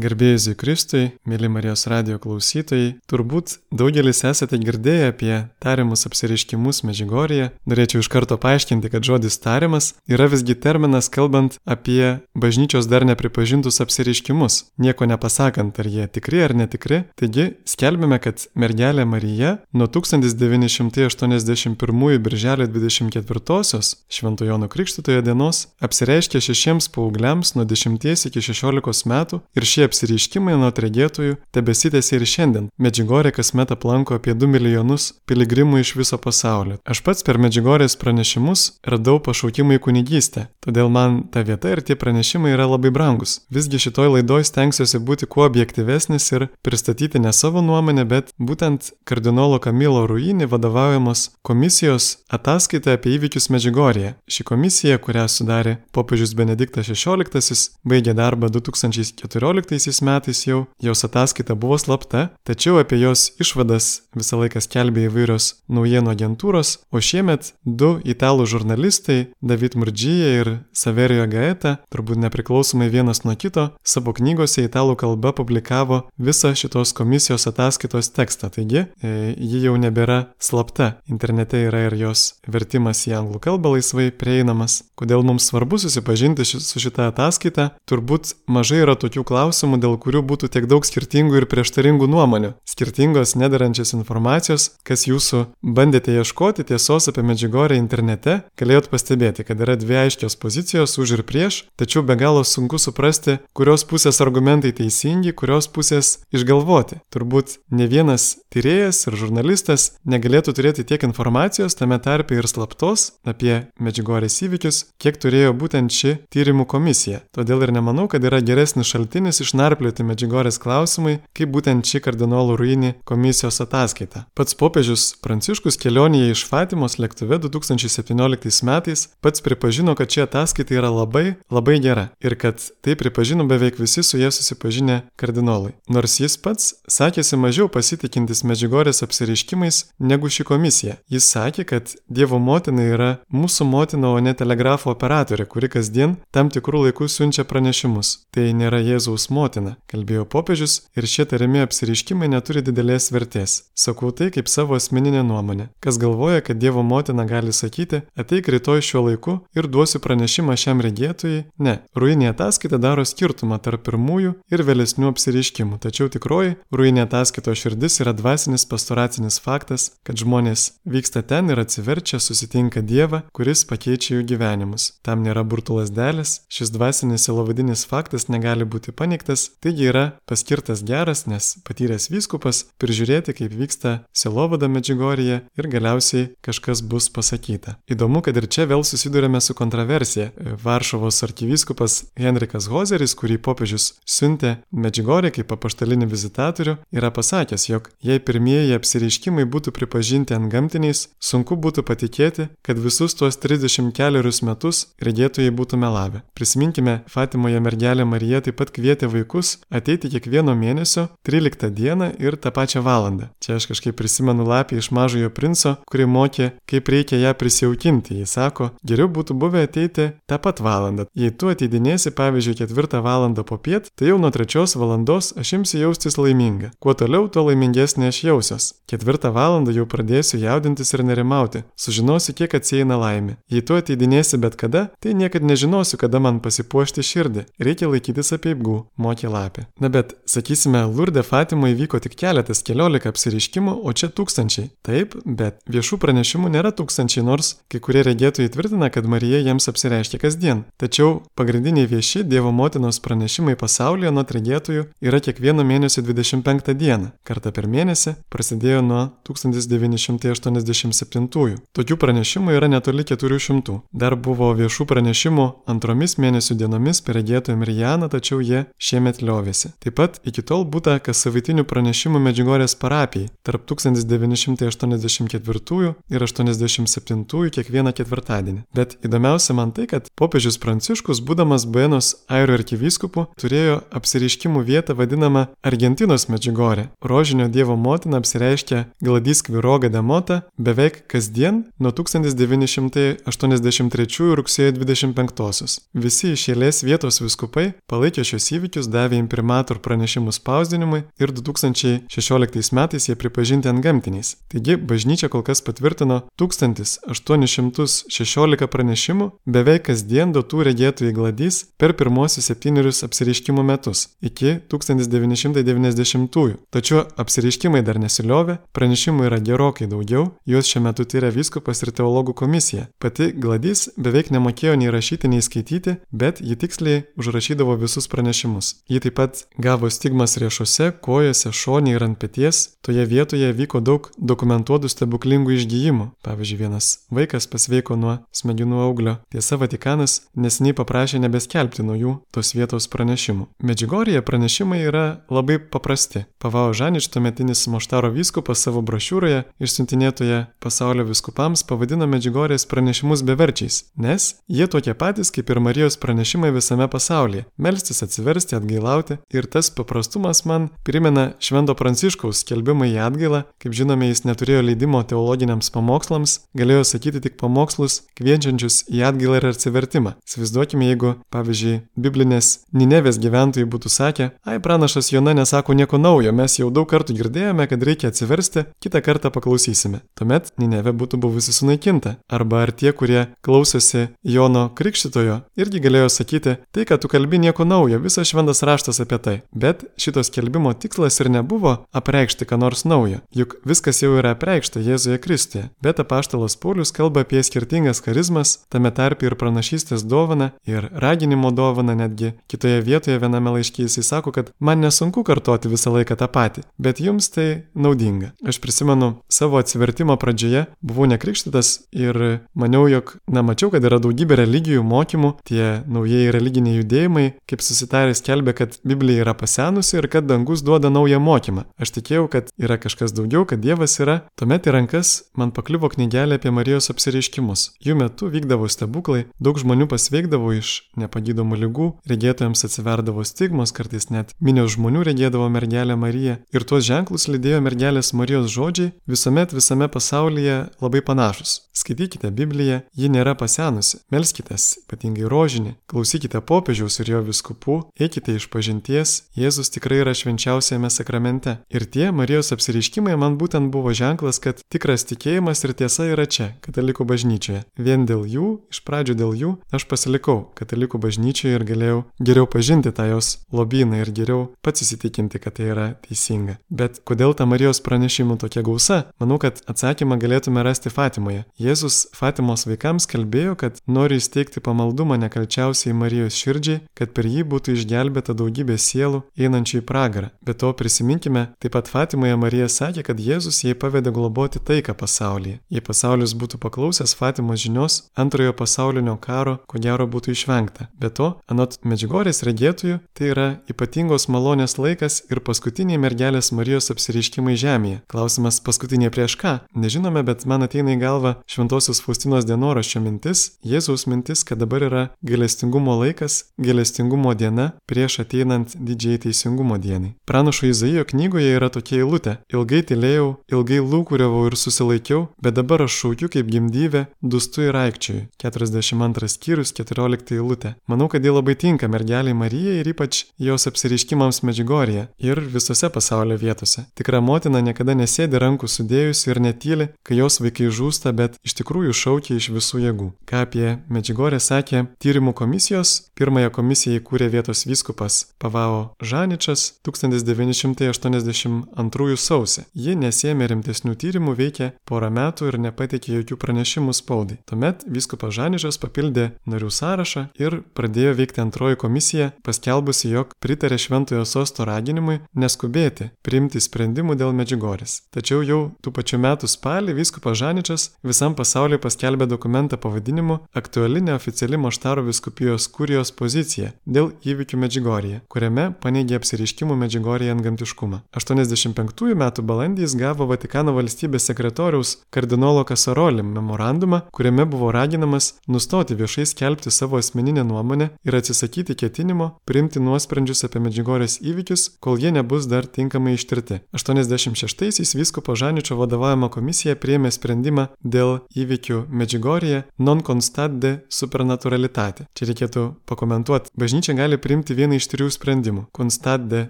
Garbėjai Kristui, mėly Marijos radio klausytojai, turbūt daugelis esate girdėję apie tariamus apsireiškimus Medžigorėje. Norėčiau iš karto paaiškinti, kad žodis tariamas yra visgi terminas kalbant apie bažnyčios dar nepripažintus apsireiškimus, nieko nepasakant, ar jie tikri ar netikri. Taigi, skelbime, kad mergelė Marija nuo 1981 birželio 24-osios Šventojono Krikštitojo dienos apsireiškė šešiems paaugliams nuo 10 iki 16 metų ir šie apsireiškimai nuo regėtojų tebesitėsi ir šiandien. Medžigorė kasmet aplanko apie 2 milijonus piligrimų iš viso pasaulio. Aš pats per Medžigorės pranešimus radau pašaukimą į kunigystę, todėl man ta vieta ir tie pranešimai yra labai brangus. Visgi šitoj laidoj stengsiuosi būti kuo objektyvesnis ir pristatyti ne savo nuomonę, bet būtent kardinolo Kamilo Ruinį vadovaujamos komisijos ataskaitą apie įvykius Medžigorėje. Ši komisija, kurią sudarė popiežius Benediktas XVI, baigė darbą 2014 metais jau, jos ataskaita buvo slapta, tačiau apie jos išvadas visą laiką skelbė įvairios naujienų agentūros, o šiemet du italų žurnalistai, David Murdžyje ir Saverijo Gaeta, turbūt nepriklausomai vienas nuo kito, savo knygose italų kalba publikavo visą šitos komisijos ataskaitos tekstą, taigi e, ji jau nebėra slapta, internete yra ir jos vertimas į anglų kalbą laisvai prieinamas. Kodėl mums svarbu susipažinti ši, su šitą ataskaitą? Turbūt mažai yra tokių klausimų, klausimų, dėl kurių būtų tiek daug skirtingų ir prieštaringų nuomonių, skirtingos nedarančios informacijos, kas jūsų bandėte ieškoti tiesos apie Medžigorę internete, galėjot pastebėti, kad yra dvi aiškios pozicijos už ir prieš, tačiau be galo sunku suprasti, kurios pusės argumentai teisingi, kurios pusės išgalvoti. Turbūt ne vienas tyrėjas ir žurnalistas negalėtų turėti tiek informacijos, tame tarpe ir slaptos, apie Medžigorės įvykius, kiek turėjo būtent ši tyrimų komisija. Todėl ir nemanau, kad yra geresnis šaltinis iš išnarplioti Medžigorės klausimai, kaip būtent ši kardinolų ruinį komisijos ataskaita. Pats popiežius Pranciškus kelionėje iš Fatimos lėktuve 2017 metais pats pripažino, kad ši ataskaita yra labai, labai gera ir kad tai pripažino beveik visi su jie susipažinę kardinolai. Nors jis pats sakėsi mažiau pasitikintis Medžigorės apsireiškimais negu ši komisija. Jis sakė, kad Dievo motina yra mūsų motina, o ne telegrafo operatorė, kuri kasdien tam tikrų laikų siunčia pranešimus. Tai nėra Jėzaus motina motina, kalbėjo popiežius ir šie tariami apsiriškimai neturi didelės vertės. Sakau tai kaip savo asmeninę nuomonę. Kas galvoja, kad Dievo motina gali sakyti, ateik rytoj šiuo laiku ir duosiu pranešimą šiam regėtojui, ne. Ruinė ataskaita daro skirtumą tarp pirmųjų ir vėlesnių apsiriškimų, tačiau tikroji ruinė ataskaito širdis yra dvasinis pastoracinis faktas, kad žmonės vyksta ten ir atsiverčia, susitinka Dievą, kuris pakeičia jų gyvenimus. Tam nėra burtulas dėlis, šis dvasinis silovadinis faktas negali būti paneigtas paskirtas, taigi yra paskirtas geras, nes patyręs vyskupas prižiūrėti, kaip vyksta selovada Medžigorija ir galiausiai kažkas bus pasakyta. Įdomu, kad ir čia vėl susidurėme su kontroversija. Varšuvos arkivyskupas Henrikas Hozeris, kurį popiežius siuntė Medžigorį kaip apaštalinį vizitatorių, yra pasakęs, jog jei pirmieji apsireiškimai būtų pripažinti ant gamtiniais, sunku būtų patikėti, kad visus tuos 30 keliarius metus regėtojai būtų melavę. Prisiminkime, Fatimoje mergelė Marija taip pat kvietė vaikus vaikus ateiti kiekvieno mėnesio 13 dieną ir tą pačią valandą. Čia aš kažkaip prisimenu lapį iš mažojo princo, kuri mokė, kaip reikia ją prisijaukinti. Jis sako, geriau būtų buvę ateiti tą pat valandą. Jei tu ateidinėsi, pavyzdžiui, 4 valandą po piet, tai jau nuo 3 valandos aš imsiu jaustis laiminga. Kuo toliau, tuo laimingesnė aš jausios. 4 valandą jau pradėsiu jaudintis ir nerimauti. Sužinosiu, kiek atsieina laimė. Jei tu ateidinėsi bet kada, tai niekada nežinosiu, kada man pasipuošti širdį. Reikia laikytis apieigų mokė lapė. Na bet, sakysime, Lurde Fatimoje įvyko tik keletas, keliolika apsiriškimų, o čia tūkstančiai. Taip, bet viešų pranešimų nėra tūkstančiai, nors kai kurie regėtojai tvirtina, kad Marija jiems apsireiškia kasdien. Tačiau pagrindiniai vieši Dievo motinos pranešimai pasaulyje nuo regėtojų yra kiekvieno mėnesio 25 dieną. Kartą per mėnesį prasidėjo nuo 1987. Tokių pranešimų yra netoli 400. Dar buvo viešų pranešimų antromis mėnesių dienomis per regėtojų Mirjaną, tačiau jie šiemet liovėsi. Taip pat iki tol būta kas savaitinių pranešimų Medžiugorės parapijai tarp 1984 ir 87 kiekvieną ketvirtadienį. Bet įdomiausia man tai, kad popiežius Pranciškus, būdamas Buenos Airių arkivyskupu, turėjo apsireiškimų vietą vadinamą Argentinos Medžiugorė. Rožinio Dievo motina apsireiškia Gladys Kviroga Demota beveik kasdien nuo 1983 rugsėjo 25. -osios. Visi iš eilės vietos viskupai palaikė šios įvykius davė imprimator pranešimų spausdinimui ir 2016 metais jie pripažinti ant gamtiniais. Taigi bažnyčia kol kas patvirtino 1816 pranešimų beveik kasdien duotų regėtojų gladys per pirmosius septynerius apsireiškimų metus iki 1990-ųjų. Tačiau apsireiškimai dar nesiliovė, pranešimų yra gerokai daugiau, juos šiuo metu tyria vyskupas ir teologų komisija. Pati gladys beveik nemokėjo nei rašyti, nei skaityti, bet ji tiksliai užrašydavo visus pranešimus. Ji taip pat gavo stigmas riešuose, kojose, šonėje ir ant pėties. Toje vietoje vyko daug dokumentuotų stebuklingų išgyjimų. Pavyzdžiui, vienas vaikas pasveiko nuo smegenų auglio. Tiesa, Vatikanas nesiniai paprašė nebeskelbti naujų tos vietos pranešimų. Medžiugorėje pranešimai yra labai paprasti. Pavao Žanič, tuometinis Moštaro vyskupas savo brošiūroje išsiuntinėtoje pasaulio viskupams pavadino Medžiugorės pranešimus beverčiais, nes jie tokie patys kaip ir Marijos pranešimai visame pasaulyje - melstis, atsiversti, atgailauti ir tas paprastumas man primena Švento Pranciškaus skelbimą į atgailą, kaip žinome, jis neturėjo leidimo teologiniams pamokslams, galėjo sakyti tik pamokslus kviečiančius į atgailą ir atsivertimą. Įsivaizduokime, jeigu, pavyzdžiui, biblinės Ninevės gyventojai būtų sakę, ai pranašas Jona nesako nieko naujo, mes jau daug kartų girdėjome, kad reikia atsiversti, kitą kartą paklausysime. Tuomet Ninevė būtų buvusi sunaikinta. Arba ar tie, kurie klausosi Jono Krikštitojo, irgi galėjo sakyti, tai, kad tu kalbi nieko naujo, visas šventas raštas apie tai. Bet šitos kelbimo tikslas ir nebuvo apreikšti ką nors naujo, juk viskas jau yra apreikšta Jėzuje Kristuje. Bet apaštalas Paulius kalba apie skirtingas charizmas, tame tarp ir pranašystės dovana, ir raginimo dovana netgi. Kitoje vietoje viename laiškyje jisai sako, kad man nesunku kartoti visą laiką tą patį, bet jums tai naudinga. Aš prisimenu savo atsivertimo pradžioje, buvau nekrikštytas ir maniau, jog, na, mačiau, kad yra daugybė religijų mokymų, tie naujieji religiniai judėjimai, kaip susitarė, skelbė, kad Biblija yra pasenusi ir kad dangus duoda naują mokymą. Aš tikėjau, kad yra kažkas daugiau, kad Dievas yra. Tuomet į rankas man pakliuvo knygelė apie Marijos apsireiškimus. Jų metu vykdavo stebuklai, daug žmonių pasveikdavo iš nepagydomų lygų, regėtojams atsiverdavo stigmos, kartais net minios žmonių regėdavo mergelę Mariją. Ir tuos ženklus lydėjo mergelės Marijos žodžiai visuomet visame pasaulyje labai panašus. Skaitykite Bibliją, ji nėra pasenusi. Melskitės, ypatingai rožinį, klausykite popiežiaus ir jo viskupų, eikite iš pažinties, Jėzus tikrai yra švenčiausiame sakramente. Ir tie Marijos apsireiškimai man būtent buvo ženklas, kad tikras tikėjimas ir tiesa yra čia, katalikų bažnyčioje. Vien dėl jų, iš pradžių dėl jų, aš pasilikau katalikų bažnyčioje ir galėjau geriau pažinti tą jos lobyną ir geriau pats įsitikinti, kad tai yra teisinga. Bet kodėl ta Marijos pranešimų tokia gausa? Manau, kad atsakymą galėtume rasti Fatimoje. Jėzus Fatimos vaikams kalbėjo, kad nori įsteigti pamaldumą nekalčiausiai Marijos širdžiai, kad per jį būtų išgelbėta daugybė sielų einančių į pragarą. Be to prisiminkime, taip pat Fatimoje Marija sakė, kad Jėzus jai pavedė globoti taiką pasaulyje. Jei pasaulis būtų paklausęs Fatimos žinios, antrojo pasaulinio karo ko gero būtų išvengta. Be to, anot Medžiugorės regėtojų, tai yra ypatingos malonės laikas ir paskutiniai mergelės Marijos apsireiškimai žemėje. Klausimas paskutinė prieš ką? Nežinome, bet man ateina į galvą Šventosios Faustinos dienoraščio mintis, Jėzaus mintis, kad dabar yra gailestingumo laikas, gailestingumo diena prieš ateinant didžiai teisingumo dienai. Pranašo Izaijo knygoje yra tokia eilutė - ilgai tylėjau, ilgai lūkuriavau ir susilaikiau, bet dabar aš šaukiu kaip gimdyvė, dustu ir aikčiui. 42 skyrius 14 eilutė. Manau, kad ji labai tinka mergeliai Marijai ir ypač jos apsiriškimams Medžiugorėje ir visose pasaulio vietose. Tikra motina niekada nesėdi rankų sudėjusi ir netyli, kai jos vaikai žūsta, bet iš tikrųjų šaukia iš visų jėgų. Ką apie Medžiugorę sakė tyrimų komisijos, pirmąją komisiją įkūrė vietos vyskupas Pavao Žaničas 1982 sausį. Ji nesėmė rimtesnių tyrimų, veikė porą metų ir nepateikė jokių pranešimų spaudai. Tuomet vyskupas Žaničas papildė narių sąrašą ir pradėjo veikti antroji komisija, paskelbusi, jog pritarė Šventojo sosto raginimui neskubėti priimti sprendimų dėl Medžiugorės. Tačiau jau tų pačių metų spalį vyskupas Žaničas visam pasauliu paskelbė dokumentą pavadinimu Aktuali neoficiali Moštaro viskupijos kurijos pozicija dėl įvykių Medžiugorėje, kuriame paneigė apsiriškimų Medžiugorėje antgamtiškumą. 85 metų balandį jis gavo Vatikano valstybės sekretoriaus kardinolo Kasaroli memorandumą, kuriame buvo raginamas nustoti viešai skelbti savo asmeninę nuomonę ir atsisakyti ketinimo priimti nuosprendžius apie Medžiugorės įvykius, kol jie nebus dar tinkamai ištirti. 86-aisiais vyskupo Žaničio vadovaujama komisija priėmė sprendimą dėl įvykių Medžiugorėje non constat de supernaturalitate. Čia reikėtų pakomentuoti. Bažnyčia gali priimti vien vieną iš trijų sprendimų. Constat de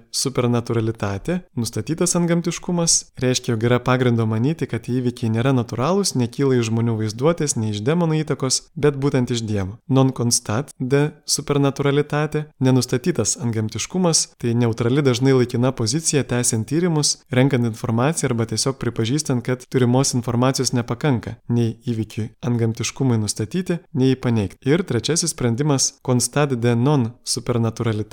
supernaturalitate, nustatytas antgamtiškumas, reiškia, jog yra pagrindo manyti, kad įvykiai nėra natūralūs, nekyla iš žmonių vaizduotės, nei iš demonų įtakos, bet būtent iš Dievo. Non constat de supernaturalitate, nenustatytas antgamtiškumas, tai neutrali dažnai laikina pozicija tęsiant tyrimus, renkant informaciją arba tiesiog pripažįstant, kad turimos informacijos nepakanka nei įvykiui antgamtiškumui nustatyti, nei paneigti. Ir trečiasis sprendimas - constat de non supernaturalitate,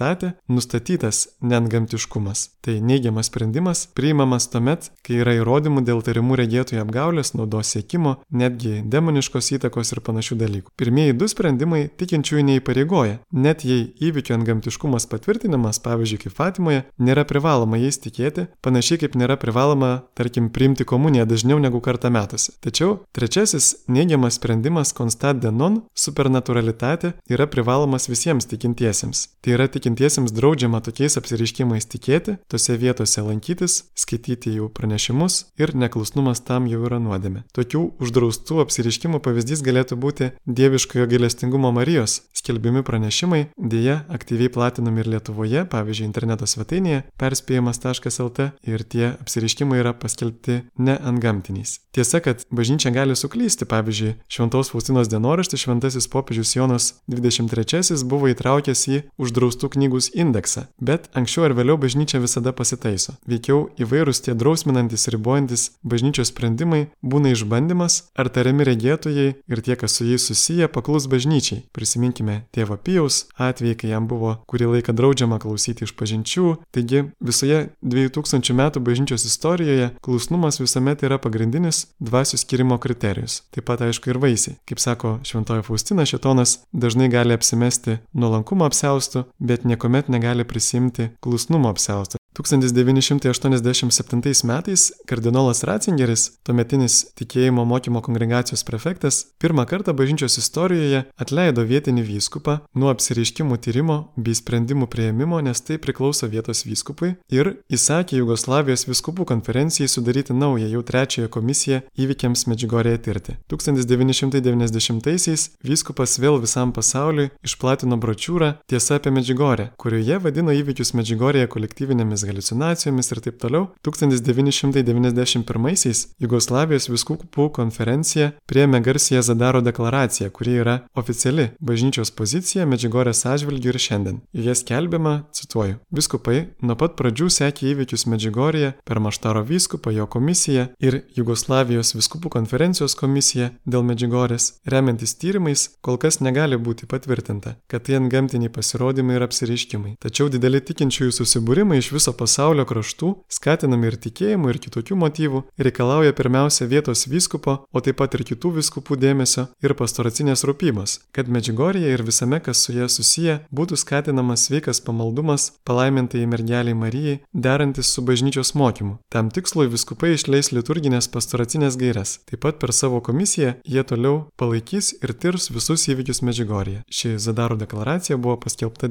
nustatytas neantgamtiškumas. Tai neigiamas sprendimas priimamas tuomet, kai yra įrodymų dėl tarimų regėtojų apgaulės, naudos siekimo, netgi demoniškos įtakos ir panašių dalykų. Pirmieji du sprendimai tikinčiųjų neįpareigoja. Net jei įvykio antgamtiškumas patvirtinimas, pavyzdžiui, kaip Fatimoje, nėra privaloma jais tikėti, panašiai kaip nėra privaloma, tarkim, priimti komuniją dažniau negu kartą metuose. Tačiau trečiasis neigiamas sprendimas constat de non supernaturalitate yra privalomas visiems tikintiesiems. Tai yra tikintiesiems draudžiama tokiais apsireiškimais tikėti, tose vietose lankytis, skaityti jų pranešimus ir neklusnumas tam jau yra nuodėmė. Tokių uždraustų apsireiškimų pavyzdys galėtų būti dieviškojo gailestingumo Marijos skelbimi pranešimai, dėja aktyviai platinami ir Lietuvoje, pavyzdžiui, interneto svetainėje perspėjimas.lt ir tie apsireiškimai yra paskelbti ne ant gamtiniais. Tiesa, kad bažnyčia gali suklysti, pavyzdžiui, Šventos Faustinos dienoraštis Šventasis popiežius Jonas 23 buvo įtraukęs į uždraustų knygos indeksą, bet anksčiau ar vėliau bažnyčia visada pasitaiso. Veikiau įvairūs tie drausminantis ir ribojantis bažnyčios sprendimai būna išbandymas, ar tariami regėtojai ir tie, kas su jais susiję, paklus bažnyčiai. Prisiminkime tėvo Pijaus atvejį, kai jam buvo kurį laiką draudžiama klausyti iš pažinčių. Taigi visoje 2000 metų bažnyčios istorijoje klusnumas visuomet yra pagrindinis dvasių skirimo kriterijus. Taip pat aišku ir vaisiai. Kaip sako Šventoji Faustina, šitonas dažnai gali apsimesti nuolankumo apseustų, bet niekuomet negali prisimti klusnumo apseustą. 1987 metais kardinolas Ratzingeris, tuometinis tikėjimo mokymo kongregacijos prefektas, pirmą kartą bažnyčios istorijoje atleido vietinį vyskupą nuo apsireiškimų tyrimo bei sprendimų prieimimo, nes tai priklauso vietos vyskupui, ir įsakė Jugoslavijos vyskupų konferencijai sudaryti naują jau trečiąją komisiją įvykiams Medžigorėje tirti. 1990-aisiais vyskupas vėl visam pasauliui išplatino bročiūrą Tiesa apie Medžigorę, kurioje vadino įvykius Medžigorėje kolektyvinėmis halucinacijomis ir taip toliau, 1991-aisiais Jugoslavijos viskupų konferencija priėmė garsiją Zadaro deklaraciją, kuri yra oficiali bažnyčios pozicija Medžiugorės atžvilgių ir šiandien. Joje skelbiama, cituoju, viskupai nuo pat pradžių sekė įvykius Medžiugorėje per Maštaro vyskupą, jo komisiją ir Jugoslavijos viskupų konferencijos komisiją dėl Medžiugorės, remiantis tyrimais, kol kas negali būti patvirtinta, kad tai antgamtiniai pasirodymai ir apsireiškimai. Tačiau dideli tikinčiųjų susibūrimai iš viso pasaulio kraštų, skatinami ir tikėjimų, ir kitokių motyvų, reikalauja pirmiausia vietos vyskupo, o taip pat ir kitų vyskupų dėmesio ir pastoracinės rūpybos, kad Medžiugorėje ir visame, kas su jie susiję, būtų skatinamas sveikas pamaldumas palaimintai mergeliai Marijai, derantis su bažnyčios mokymu. Tam tikslui viskupai išleis liturginės pastoracinės gairias. Taip pat per savo komisiją jie toliau palaikys ir tirs visus įvykius Medžiugorėje. Ši Zadaro deklaracija buvo paskelbta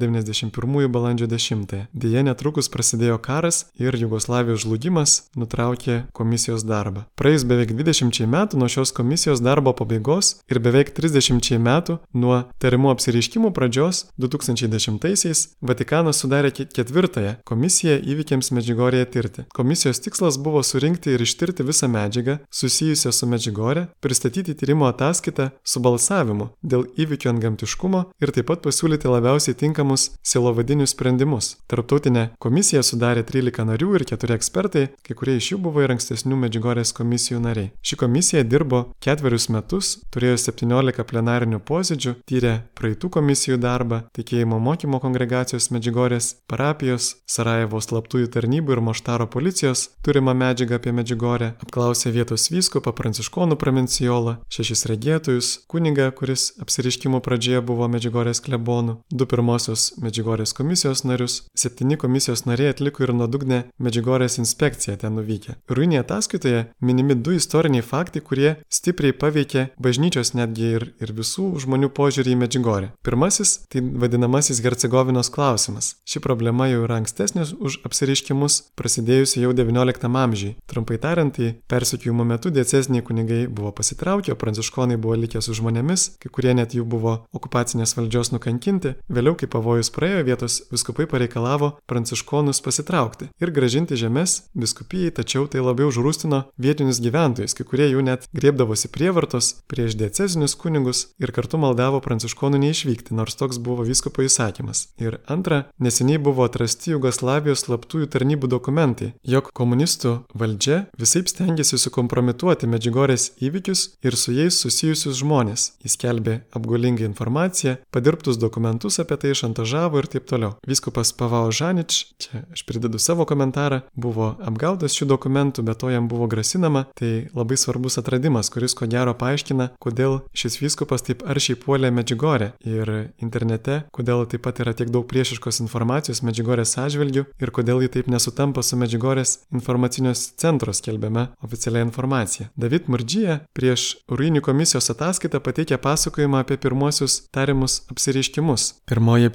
91 balandžio 10. Deja, netrukus prasidėjo karas ir Jugoslavijos žlugimas nutraukė komisijos darbą. Praėjus beveik 20 metų nuo šios komisijos darbo pabaigos ir beveik 30 metų nuo tarimų apsireiškimų pradžios 2010-aisiais Vatikanas sudarė ketvirtąją komisiją įvykiams Medžigorėje tirti. Komisijos tikslas buvo surinkti ir ištirti visą medžiagą susijusią su Medžigorė, pristatyti tyrimo ataskaitą su balsavimu dėl įvykių antgamtiškumo ir taip pat pasiūlyti labiausiai tinkamus silovadinius sprendimus. Tarptautinė komisija sudarė sudarė 13 narių ir 4 ekspertai, kai kurie iš jų buvo ir ankstesnių Medžiugorės komisijų nariai. Ši komisija dirbo ketverius metus, turėjo 17 plenarinių posėdžių, tyrė praeitų komisijų darbą, tikėjimo mokymo kongregacijos Medžiugorės, parapijos, Sarajevo slaptųjų tarnybų ir Moštaro policijos turimą medžiagą apie Medžiugorę, apklausė vietos vyskupą Pranciškonų provincijolą, šešis regėtojus, kunigą, kuris apsiriškimo pradžioje buvo Medžiugorės klebonų, du pirmosios Medžiugorės komisijos narius, septyni komisijos nariai atliko ir nuodugnę Medžiugorės inspekciją ten nuvykę. Ruinėje ataskaitoje minimi du istoriniai faktai, kurie stipriai paveikė bažnyčios netgi ir, ir visų žmonių požiūrį į Medžiugorę. Pirmasis - tai vadinamasis Hercegovinos klausimas. Ši problema jau yra ankstesnė už apsireiškimus, prasidėjusi jau XIX amžiai. Trumpai tariant, tai persekiojimo metu diecesniai kunigai buvo pasitraukę, o pranciškonai buvo likę su žmonėmis, kai kurie net jų buvo okupacinės valdžios nukankinti. Vėliau, kai pavojus praėjo, vietos viskupai pareikalavo pranciškonus pasitraukti ir gražinti žemės viskupijai, tačiau tai labiau žrūstino vietinius gyventojus, kai kurie jų net griebdavosi prievartos prieš diecezinius kunigus ir kartu maldavo pranciškonų neišvykti, nors toks buvo vyskupo įsakymas. Ir antra, neseniai buvo atrasti Jugoslavijos slaptųjų tarnybų dokumentai, jog komunistų valdžia visai stengiasi sukompromituoti Medžiugorės įvykius ir su jais susijusius žmonės. Jis kelbė apgulingą informaciją, padirbtus dokumentus apie tai šantažavo ir taip toliau. Vyskupas Pavao Žanič, čia aš pridedu savo komentarą, buvo apgautas šių dokumentų, bet to jam buvo grasinama, tai labai svarbus atradimas, kuris ko gero paaiškina, kodėl šis vyskupas taip aršiai puolė Medžiugorę ir internete, kodėl taip pat yra tiek daug priešiškos informacijos Medžiugorės atžvilgių ir kodėl ji taip nesutampa su Medžiugorės informacinios centro skelbiama oficialia informacija. David Murdžyje prieš Ruinių komisijos ataskaitą pateikė pasakojimą apie pirmosius tariamus apsireiškimus. Pirmoji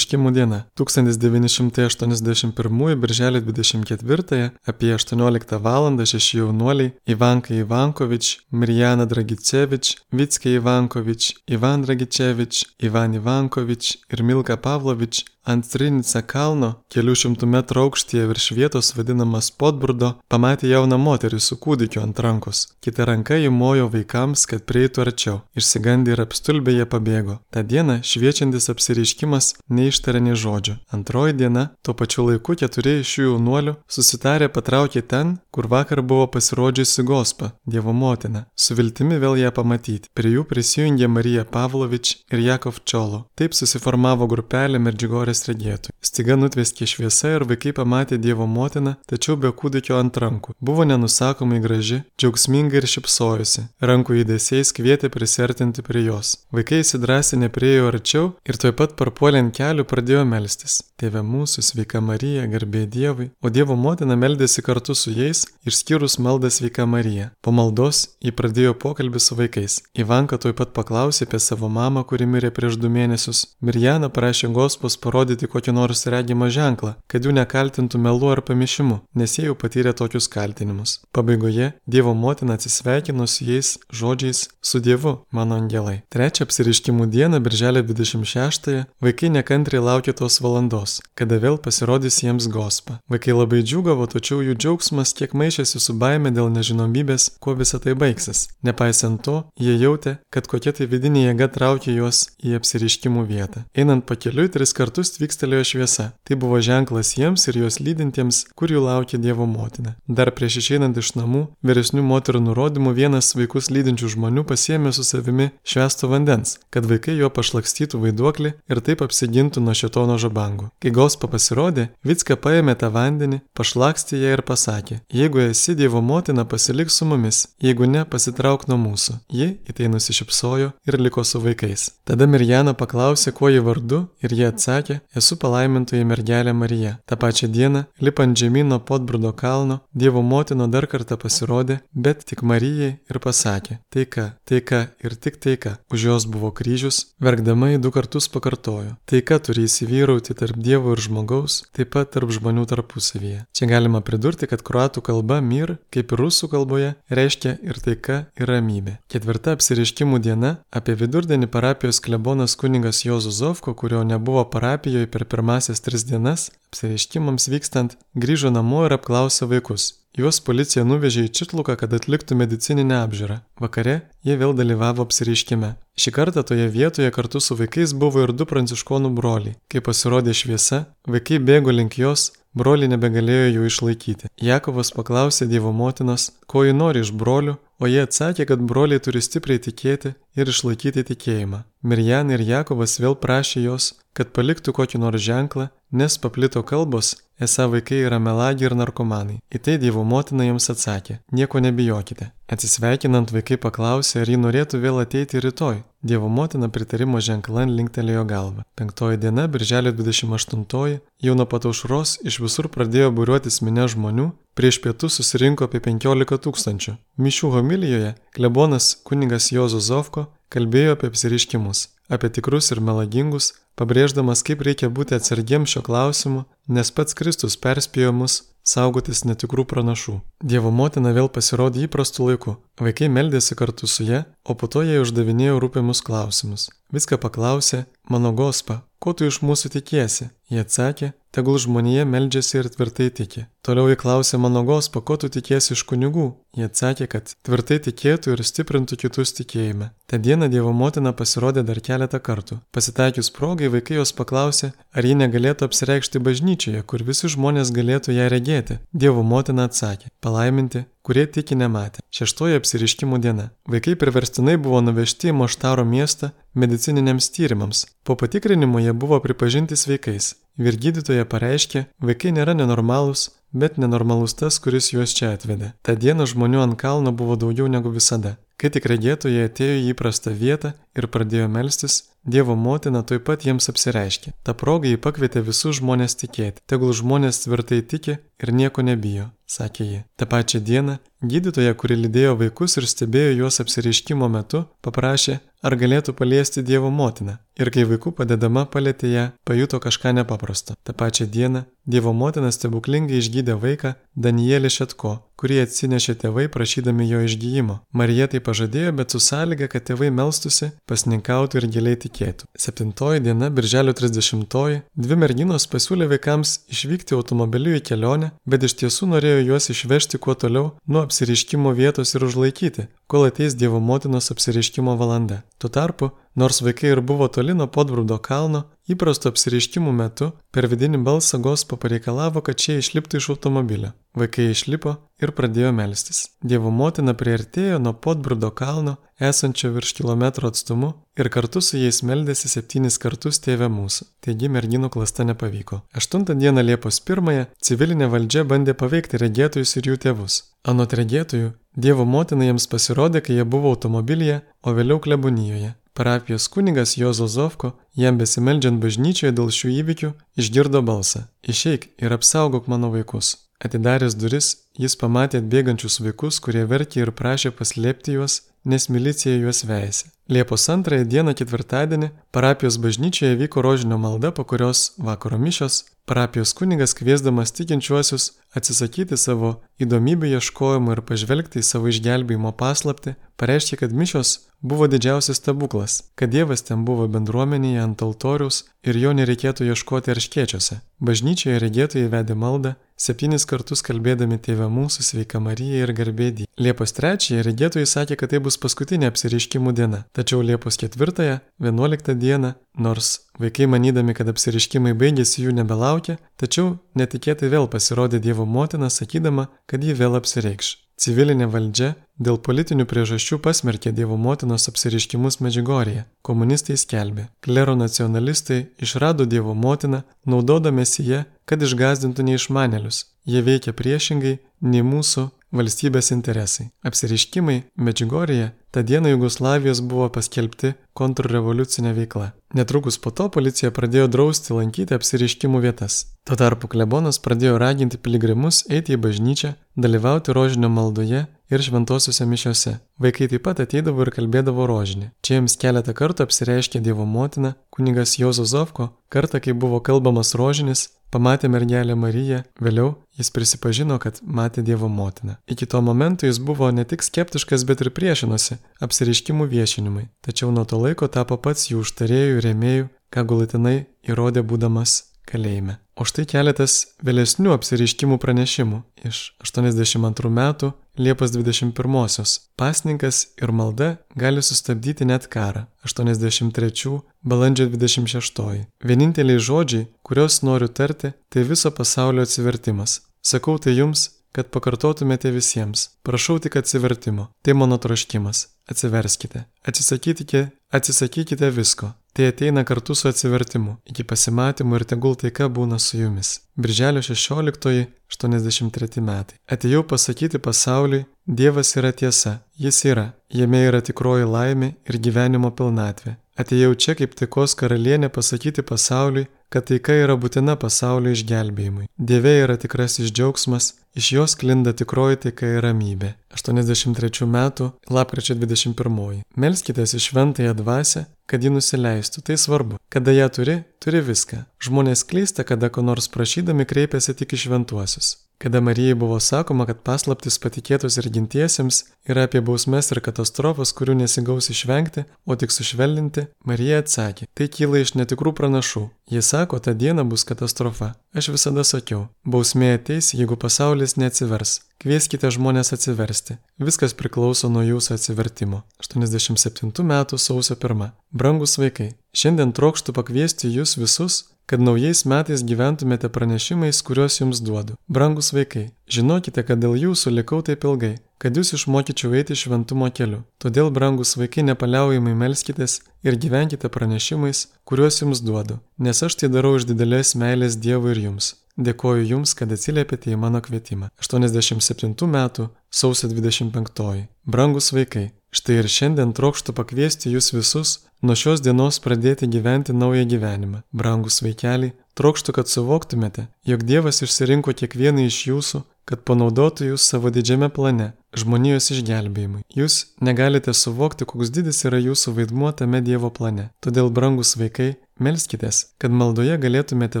apsireiškimų diena - 1981 birželio 24 apie 18 val. šeši jaunuoliai Ivanka Ivankovič, Mirjana Dragicevič, Vitskė Ivankovič, Ivan Dragicevič, Ivan Ivankovič ir Milka Pavlovič ant Trinica kalno, kelių šimtų metrų aukštyje virš vietos vadinamas Podburdo, pamatė jauną moterį su kūdikiu ant rankos. Kita ranka įmojo vaikams, kad prieitų arčiau. Išsigandė ir apstulbė jie pabėgo. Ta diena šviečiantis apsireiškimas neištarė nei žodžio. Antroji diena, tuo pačiu laiku keturi iš šių jaunuolių susitarė patraukė ten, kur vakar buvo pasirodžiusi Gospa, Dievo motina, su viltimi vėl ją pamatyti. Prie jų prisijungė Marija Pavlovič ir Jakov Čiolo. Taip susiformavo grupelė Merdžigorės saulės regėtojų. Stiga nutveskė šviesa ir vaikai pamatė Dievo motiną, tačiau be kūdikio ant rankų. Buvo nenusakomai graži, džiaugsminga ir šipsojusi. Rankų įdėsiais kvietė prisertinti prie jos. Vaikai įsidrasinę priejo arčiau ir tuoj pat parpuolė ant kelių pradėjo melstis. Tėve mūsų, sveika Marija, garbė Dievui, o Dievo motina meldėsi kartu su jais, išskyrus maldą sveika Marija. Po maldos jį pradėjo pokalbį su vaikais. Ivanka tuoj pat paklausė apie savo mamą, kuri mirė prieš du mėnesius. Mirjana prašė Gospos parodyti parodyti kokį nors regimą ženklą, kad jų nekaltintų melu ar pamišimu, nes jie jau patyrė tokius kaltinimus. Pabaigoje Dievo motina atsisveikino su jais žodžiais su Dievu, mano angelai. Trečią apsiriškimų dieną, birželio 26-ąją, vaikai nekantriai laukė tos valandos, kada vėl pasirodys jiems gospa. Vaikai labai džiugavo, tačiau jų džiaugsmas kiek maišėsi su baime dėl nežinomybės, kuo visa tai baigsis. Nepaisant to, jie jautė, kad kokia tai vidinė jėga traukė juos į apsiriškimų vietą. Einant pakeliui tris kartus tvykstelėjo šviesa. Tai buvo ženklas jiems ir juos lydintiems, kur jų laukia Dievo motina. Dar prieš išeinant iš namų, vyresnių moterų nurodymų vienas vaikus lydinčių žmonių pasiemė su savimi švesto vandens, kad vaikai jo pašlakstytų vaiduoklį ir taip apsigintų nuo šitono žabangų. Kai Gospa pasirodė, Vitska paėmė tą vandenį, pašlakstė ją ir pasakė, jeigu esi Dievo motina, pasilik su mumis, jeigu ne, pasitrauk nuo mūsų. Ji į tai nusišypsojo ir liko su vaikais. Tada Mirjana paklausė, kuo ji vardu ir jie atsakė, esu palaimintoji mergelė Marija. Ta pačia diena, lipant žemyno Podbrudo kalno, Dievo motina dar kartą pasirodė, bet tik Marijai ir pasakė - taika, taika ir tik taika. Už jos buvo kryžius, verkdama į du kartus pakartojo - taika turi įsivyrauti tarp Dievo ir žmogaus, taip pat tarp žmonių tarpusavyje. Čia galima pridurti, kad kruatų kalba mir, kaip ir rusų kalboje, reiškia ir taika, ir ramybė. Ketvirta apsiriškimų diena apie vidurdienį parapijos klebonas kuningas Jozuzovko, kurio nebuvo parapijoje, per pirmasias tris dienas, apsireiškimams vykstant, grįžo namo ir apklausė vaikus. Juos policija nuvežė į Čitluką, kad atliktų medicininę apžiūrą. Vakare jie vėl dalyvavo apsireiškime. Šį kartą toje vietoje kartu su vaikais buvo ir du pranciškonų broliai. Kai pasirodė šviesa, vaikai bėgo link jos, broliai nebegalėjo jų išlaikyti. Jakovas paklausė Dievo motinos, ko ji nori iš brolių, o jie atsakė, kad broliai turi stipriai tikėti ir išlaikyti tikėjimą. Mirjan ir Jakovas vėl prašė jos, kad paliktų kokį nors ženklą, nes paplito kalbos, esą vaikai yra melagiai ir narkomanai. Į tai Dievo motina jiems atsakė - nieko nebijokite. Atsisveikinant vaikai paklausė, ar ji norėtų vėl ateiti rytoj. Dievo motina pritarimo ženklan linktelėjo galvą. Penktoji diena, birželio 28, jau nuo pat aušros iš visur pradėjo būriuotis minė žmonių, prieš pietų susirinko apie 15 tūkstančių. Mišių homilijoje klebonas kuningas Jozo Zovko kalbėjo apie apsiriškimus, apie tikrus ir melagingus, pabrėždamas, kaip reikia būti atsargiems šio klausimu, nes pats Kristus perspėjo mus saugotis netikrų pranašų. Dievo motina vėl pasirodė įprastu laiku. Vaikai meldėsi kartu su ją, o po to jie uždavinėjo rūpimus klausimus. Viską paklausė, mano gospa, ko tu iš mūsų tikiesi? Jie atsakė, tegul žmonėje meldžiasi ir tvirtai tiki. Toliau jie klausė mano gospa, ko tu tikiesi iš kunigų? Jie atsakė, kad tvirtai tikėtų ir stiprintų kitus tikėjime. Ta diena Dievo motina pasirodė dar keletą kartų. Pasitaikius progai, vaikai jos paklausė, ar ji negalėtų apsireikšti bažnyčioje, kur visi žmonės galėtų ją regėti. Dievo motina atsakė, palaiminti, kurie tiki nematė. Šeštoji apsiriškimų diena. Vaikai priverstinai buvo nuvežti į Moštaro miestą medicininiams tyrimams. Po patikrinimo jie buvo pripažinti sveikais. Ir gydytoja pareiškė, vaikai nėra nenormalūs, bet nenormalus tas, kuris juos čia atvedė. Ta diena žmonių ant kalno buvo daugiau negu visada. Kai tik regėtojai atėjo į įprastą vietą ir pradėjo melstis, Dievo motina tuoj pat jiems apsireiškė. Ta proga jį pakvietė visus žmonės tikėti. Tegul žmonės tvirtai tiki ir nieko nebijo, sakė ji. Ta pačia diena gydytoja, kuri lydėjo vaikus ir stebėjo juos apsireiškimo metu, paprašė, ar galėtų paliesti Dievo motiną. Ir kai vaikų padedama palėtė ją, pajuto kažką nepaprasto. Ta pačia diena Dievo motina stebuklingai išgydė vaiką Danielį Šetko, kurį atsinešė tėvai prašydami jo išgyjimo. Marija tai pažadėjo, bet su sąlyga, kad tėvai melstusi, pasninkautų ir giliai tikėtų. Septintoji diena, birželio 30-oji, dvi merginos pasiūlė vaikams išvykti automobiliu į kelionę, bet iš tiesų norėjo juos išvežti kuo toliau nuo apsiriškimo vietos ir užlaikyti, kol ateis Dievo motinos apsiriškimo valanda. Tuo tarpu, nors vaikai ir buvo toli nuo podbrūdo kalno, įprasto apsiriškimų metu per vidinį balsą gospo pareikalavo, kad šie išliptų iš automobilio. Vaikai išlipo ir pradėjo melstis. Dievo motina priartėjo nuo podbrūdo kalno, esančio virš kilometro atstumu, ir kartu su jais meldėsi septynis kartus tėvę mūsų. Taigi merginų klasta nepavyko. Aštuntą dieną Liepos pirmąją civilinė valdžia bandė paveikti regėtojus ir jų tėvus. Anot regėtojų, Dievo motina jiems pasirodė, kai jie buvo automobilyje, o vėliau klebonijoje. Parapijos kunigas Jozo Zovko, jam besimeldžiant bažnyčioje dėl šių įvykių, išgirdo balsą - Išeik ir apsaugok mano vaikus. Atidaręs duris, jis pamatė atbėgančius vaikus, kurie verkė ir prašė paslėpti juos, nes milicija juos veisė. Liepos antrąją dieną ketvirtadienį parapijos bažnyčioje vyko rožinio malda, po kurios vakaro mišios parapijos kunigas kviesdamas tikinčiuosius atsisakyti savo įdomybių ieškojimų ir pažvelgti į savo išgelbėjimo paslapti, pareiškė, kad mišios buvo didžiausias stebuklas, kad Dievas ten buvo bendruomenėje ant altoriaus ir jo nereikėtų ieškoti arškiečiuose. Bažnyčioje regėtojai vedė maldą, septynis kartus kalbėdami Tėvę mūsų sveika Marija ir garbėdį. Liepos 3 regėtojai sakė, kad tai bus paskutinė apsiriškimų diena, tačiau Liepos 4, 11 dieną, nors vaikai manydami, kad apsiriškimai baigėsi jų nebelaukia, tačiau netikėtai vėl pasirodė Dievo motina sakydama, kad ji vėl apsireikš. Civilinė valdžia dėl politinių priežasčių pasmerkė Dievo motinos apsiriškimus Medžigorėje. Komunistai skelbė, klero nacionalistai išrado Dievo motiną, naudodamėsi ją, kad išgazdintų neišmanelius. Jie veikia priešingai nei mūsų valstybės interesai. Apsiriškimai Medžigorėje tą dieną Jugoslavijos buvo paskelbti kontrrevoliucinė veikla. Netrukus po to policija pradėjo drausti lankyti apsiriškimų vietas. Tuo tarpu klebonas pradėjo raginti piligrimus eiti į bažnyčią, dalyvauti rožinio maldoje ir šventosiuose mišiuose. Vaikai taip pat ateidavo ir kalbėdavo rožinį. Čia jiems keletą kartų apsireiškė Dievo motina, kunigas Jozo Zovko, kartą, kai buvo kalbamas rožinis, Pamatė mergelę Mariją, vėliau jis prisipažino, kad matė Dievo motiną. Iki to momento jis buvo ne tik skeptiškas, bet ir priešinosi apsireiškimų viešinimui, tačiau nuo to laiko tapo pats jų užtarėjų ir rėmėjų, ką galutinai įrodė būdamas kalėjime. O štai keletas vėlesnių apsireiškimų pranešimų iš 82 metų Liepos 21-osios. Pasninkas ir malda gali sustabdyti net karą. 83 balandžio 26. Vieninteliai žodžiai, kuriuos noriu tarti, tai viso pasaulio atsivertimas. Sakau tai jums, kad pakartotumėte visiems. Prašau tik atsivertimo. Tai mano troškimas. Atsiverskite. Atsisakykite, atsisakykite visko. Tai ateina kartu su atsivertimu. Iki pasimatymų ir tegul taika būna su jumis. Birželio 16-83 metai. Atėjau pasakyti pasauliui, Dievas yra tiesa. Jis yra. Jame yra tikroji laimė ir gyvenimo pilnatvė. Atėjau čia kaip taikos karalienė pasakyti pasauliui, kad taika yra būtina pasaulio išgelbėjimui. Dieve yra tikrasis džiaugsmas, iš jos klinda tikroji taika ir ramybė. 83 metų, lapkričio 21. Melskitės į šventąją dvasę, kad ji nusileistų. Tai svarbu. Kada ją turi, turi viską. Žmonės klysta, kada ko nors prašydami kreipiasi tik į šventuosius. Kada Marijai buvo sakoma, kad paslaptis patikėtos ir gintiesiems yra apie bausmes ir katastrofas, kurių nesigaus išvengti, o tik sušvelninti, Marija atsakė, tai kyla iš netikrų pranašų. Jie sako, ta diena bus katastrofa. Aš visada sakiau, bausmė ateis, jeigu pasaulis neatsivers. Kvieskite žmonės atsiversti. Viskas priklauso nuo jūsų atsivertimo. 87 metų sausio 1. Brangus vaikai, šiandien trokštų pakviesti jūs visus kad naujais metais gyventumėte pranešimais, kuriuos jums duodu. Brangus vaikai, žinokite, kad dėl jūsų likau taip ilgai, kad jūs išmokyčiau eiti šventumo keliu. Todėl, brangus vaikai, nepaliaujamai melskitės ir gyvenkite pranešimais, kuriuos jums duodu, nes aš tai darau iš didelės meilės Dievui ir jums. Dėkoju Jums, kad atsiliepėte į mano kvietimą. 87 metų sausio 25. Brangus vaikai, štai ir šiandien trokštų pakviesti Jūs visus nuo šios dienos pradėti gyventi naują gyvenimą. Brangus vaikeliai, trokštų, kad suvoktumėte, jog Dievas išsirinko kiekvieną iš jūsų, kad panaudotų jūs savo didžiame plane - žmonijos išgelbėjimui. Jūs negalite suvokti, koks didis yra jūsų vaidmuo tame Dievo plane. Todėl, brangus vaikai, melskitės, kad maldoje galėtumėte